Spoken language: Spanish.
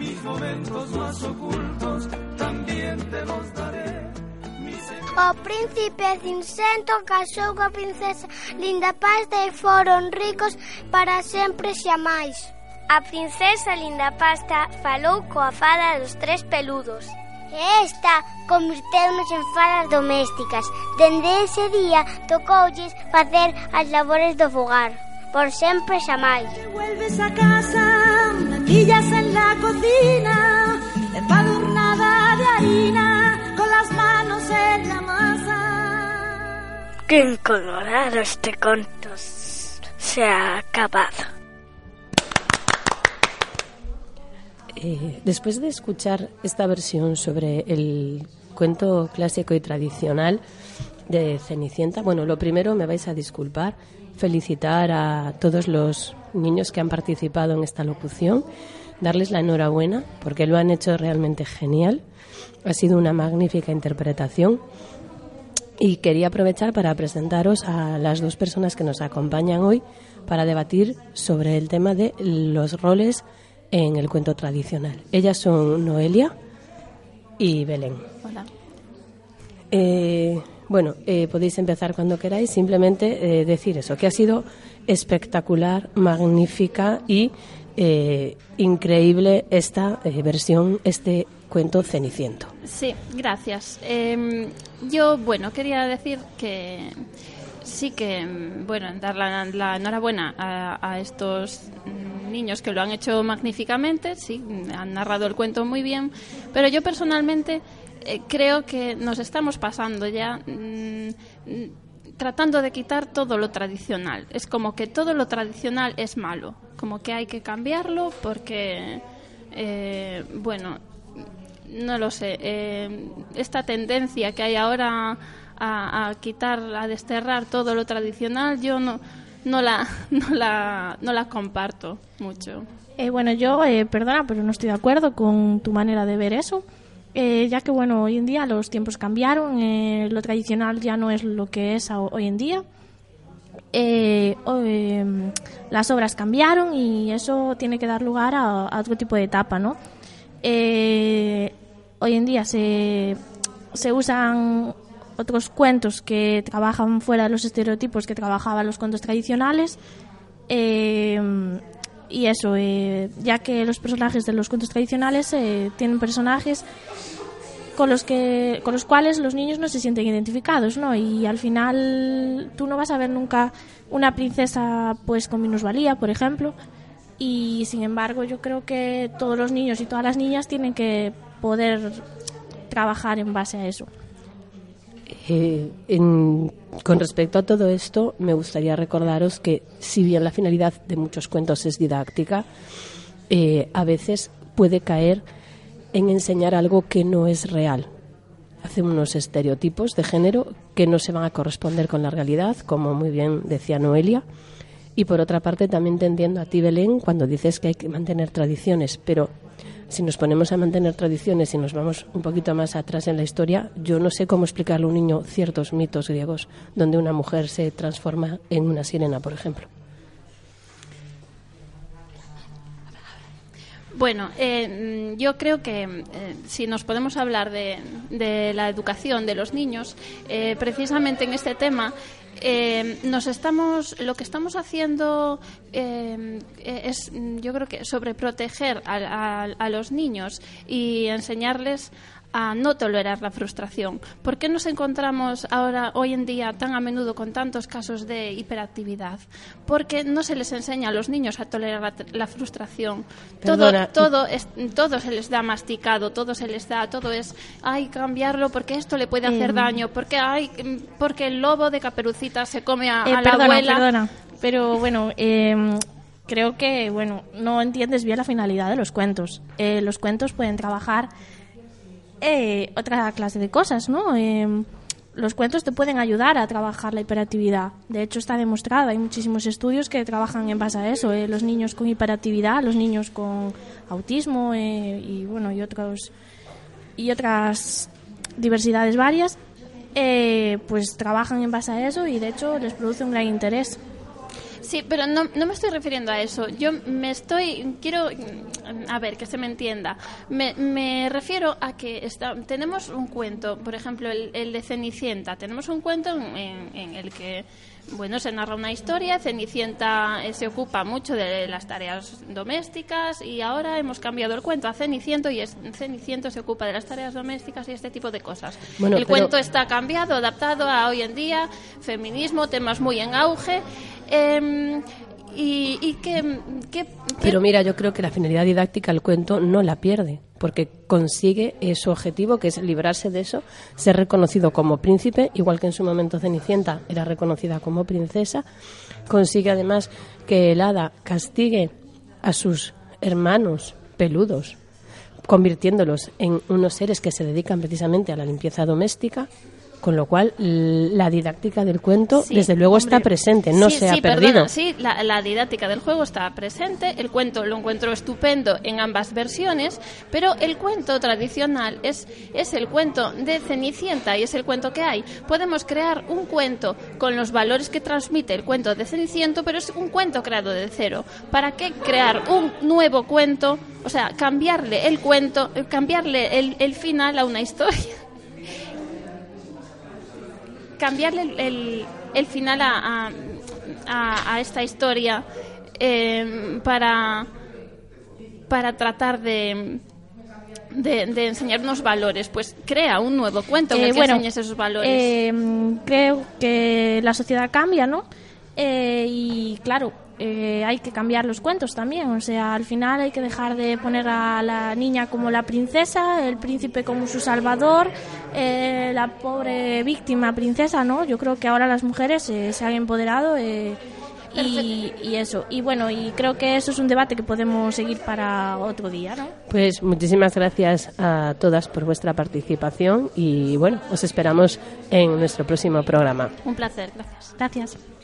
mis momentos más ocultos también te los daré. O oh, príncipe Cincento casou coa princesa Linda Paz e foron ricos para sempre xa máis. A princesa Linda Pasta falou coa fada dos tres peludos. E esta convirteunos en fadas domésticas. Dende ese día tocoulles facer as labores do fogar. Por sempre xamais. Vuelves a casa, mantillas en la cocina, embadurnada de harina, con las manos en la masa. ¡Qué colorado este conto! Se ha acabado. Eh, después de escuchar esta versión sobre el cuento clásico y tradicional de Cenicienta, bueno, lo primero me vais a disculpar, felicitar a todos los niños que han participado en esta locución, darles la enhorabuena porque lo han hecho realmente genial. Ha sido una magnífica interpretación. Y quería aprovechar para presentaros a las dos personas que nos acompañan hoy para debatir sobre el tema de los roles en el cuento tradicional. Ellas son Noelia y Belén. Hola. Eh, bueno, eh, podéis empezar cuando queráis, simplemente eh, decir eso, que ha sido espectacular, magnífica y eh, increíble esta eh, versión, este cuento Ceniciento. Sí, gracias. Eh, yo, bueno, quería decir que sí que, mm, bueno, dar la, la enhorabuena a, a estos mm, niños que lo han hecho magníficamente, sí, han narrado el cuento muy bien, pero yo personalmente eh, creo que nos estamos pasando ya mm, mm, tratando de quitar todo lo tradicional. Es como que todo lo tradicional es malo, como que hay que cambiarlo porque, eh, bueno, no lo sé, eh, esta tendencia que hay ahora a, a quitar, a desterrar todo lo tradicional, yo no, no, la, no, la, no comparto mucho. Eh, bueno, yo, eh, perdona, pero no estoy de acuerdo con tu manera de ver eso. Eh, ya que, bueno, hoy en día los tiempos cambiaron, eh, lo tradicional ya no es lo que es hoy en día. Eh, eh, las obras cambiaron y eso tiene que dar lugar a, a otro tipo de etapa, ¿no? Eh, hoy en día se, se usan otros cuentos que trabajan fuera de los estereotipos que trabajaban los cuentos tradicionales. Eh, y eso, eh, ya que los personajes de los cuentos tradicionales eh, tienen personajes con los que con los cuales los niños no se sienten identificados, ¿no? Y al final tú no vas a ver nunca una princesa pues con minusvalía, por ejemplo, y sin embargo yo creo que todos los niños y todas las niñas tienen que poder trabajar en base a eso. Eh, con respecto a todo esto, me gustaría recordaros que, si bien la finalidad de muchos cuentos es didáctica, eh, a veces puede caer en enseñar algo que no es real. Hace unos estereotipos de género que no se van a corresponder con la realidad, como muy bien decía Noelia. Y por otra parte, también te entiendo a ti, Belén, cuando dices que hay que mantener tradiciones, pero si nos ponemos a mantener tradiciones y nos vamos un poquito más atrás en la historia, yo no sé cómo explicarle a un niño ciertos mitos griegos donde una mujer se transforma en una sirena, por ejemplo. Bueno, eh, yo creo que eh, si nos podemos hablar de, de la educación de los niños, eh, precisamente en este tema, eh, nos estamos, lo que estamos haciendo eh, es, mm, yo creo que sobreproteger a, a, a los niños y enseñarles a no tolerar la frustración. ¿Por qué nos encontramos ahora, hoy en día, tan a menudo con tantos casos de hiperactividad? Porque no se les enseña a los niños a tolerar la, la frustración. Perdona. Todo, todo, es, todo se les da masticado, todo se les da, todo es, ay, cambiarlo porque esto le puede hacer Em. daño, porque, ay, mm, porque el lobo de caperucita se come a, Eh, a la perdona, abuela. perdona. Pero bueno, eh, creo que bueno, no entiendes bien la finalidad de los cuentos. Eh, los cuentos pueden trabajar eh, otra clase de cosas, ¿no? Eh, los cuentos te pueden ayudar a trabajar la hiperactividad. De hecho, está demostrado. Hay muchísimos estudios que trabajan en base a eso. eh, los niños con hiperactividad, los niños con autismo eh, y bueno y otros y otras diversidades varias, eh, pues trabajan en base a eso y de hecho les produce un gran interés. Sí, pero no, no me estoy refiriendo a eso. Yo me estoy. Quiero. A ver, que se me entienda. Me, me refiero a que está, tenemos un cuento, por ejemplo, el, el de Cenicienta. Tenemos un cuento en, en el que bueno, se narra una historia, Cenicienta eh, se ocupa mucho de las tareas domésticas y ahora hemos cambiado el cuento a Ceniciento y es, Ceniciento se ocupa de las tareas domésticas y este tipo de cosas. el cuento está cambiado, adaptado a hoy en día, feminismo, temas muy en auge. Em, y, que, Pero mira, yo creo que la finalidad didáctica del cuento no la pierde, porque consigue su objetivo, que es librarse de eso, ser reconocido como príncipe, igual que en su momento Cenicienta era reconocida como princesa. Consigue además que el hada castigue a sus hermanos peludos, convirtiéndolos en unos seres que se dedican precisamente a la limpieza doméstica con lo cual, la didáctica del cuento, desde luego, está presente, no se ha perdido. sí, la, didáctica del juego está presente. El cuento lo encuentro estupendo en ambas versiones, pero el cuento tradicional es, es el cuento de Cenicienta y es el cuento que hay. Podemos crear un cuento con los valores que transmite el cuento de Cenicienta, pero es un cuento creado de cero. ¿Para qué crear un nuevo cuento? O sea, cambiarle el cuento, cambiarle el, el final a una historia cambiarle el, el final a, a, esta historia eh, para, para tratar de, de, enseñarnos valores, pues crea un nuevo cuento que, eh, enseñes esos valores. Eh, creo que la sociedad cambia, ¿no? y claro, eh, hay que cambiar los cuentos también. O sea, al final hay que dejar de poner a la niña como la princesa, el príncipe como su salvador, eh, la pobre víctima princesa, ¿no? Yo creo que ahora las mujeres eh, se han empoderado. Y, y, eso. Y bueno, y creo que eso es un debate que podemos seguir para otro día, ¿no? Pues muchísimas gracias a todas por vuestra participación y bueno, os esperamos en nuestro próximo programa. Un placer, gracias. Gracias.